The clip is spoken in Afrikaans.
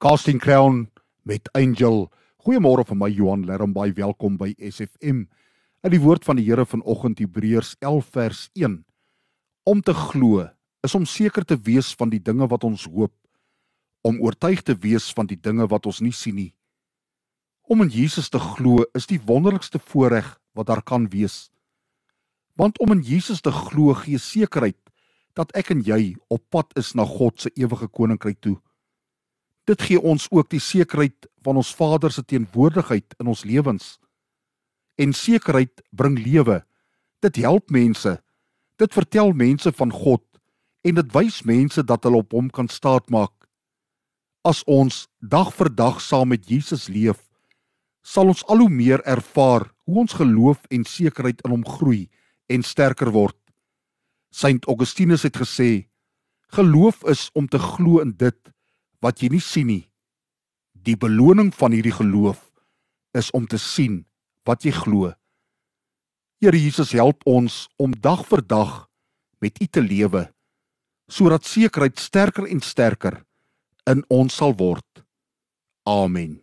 Casting Crown met Angel. Goeiemôre vir my Johan Lerm baie welkom by SFM. In die woord van die Here vanoggend Hebreërs 11 vers 1. Om te glo is om seker te wees van die dinge wat ons hoop, om oortuig te wees van die dinge wat ons nie sien nie. Om in Jesus te glo is die wonderlikste voorreg wat daar kan wees. Want om in Jesus te glo gee sekerheid dat ek en jy op pad is na God se ewige koninkryk toe. Dit gee ons ook die sekerheid van ons Vader se teenwoordigheid in ons lewens. En sekerheid bring lewe. Dit help mense. Dit vertel mense van God en dit wys mense dat hulle op hom kan staatmaak. As ons dag vir dag saam met Jesus leef, sal ons al hoe meer ervaar hoe ons geloof en sekerheid in hom groei en sterker word. Saint Augustinus het gesê: Geloof is om te glo in dit wat jy nie sien nie. Die beloning van hierdie geloof is om te sien wat jy glo. Here Jesus help ons om dag vir dag met U te lewe sodat sekerheid sterker en sterker in ons sal word. Amen.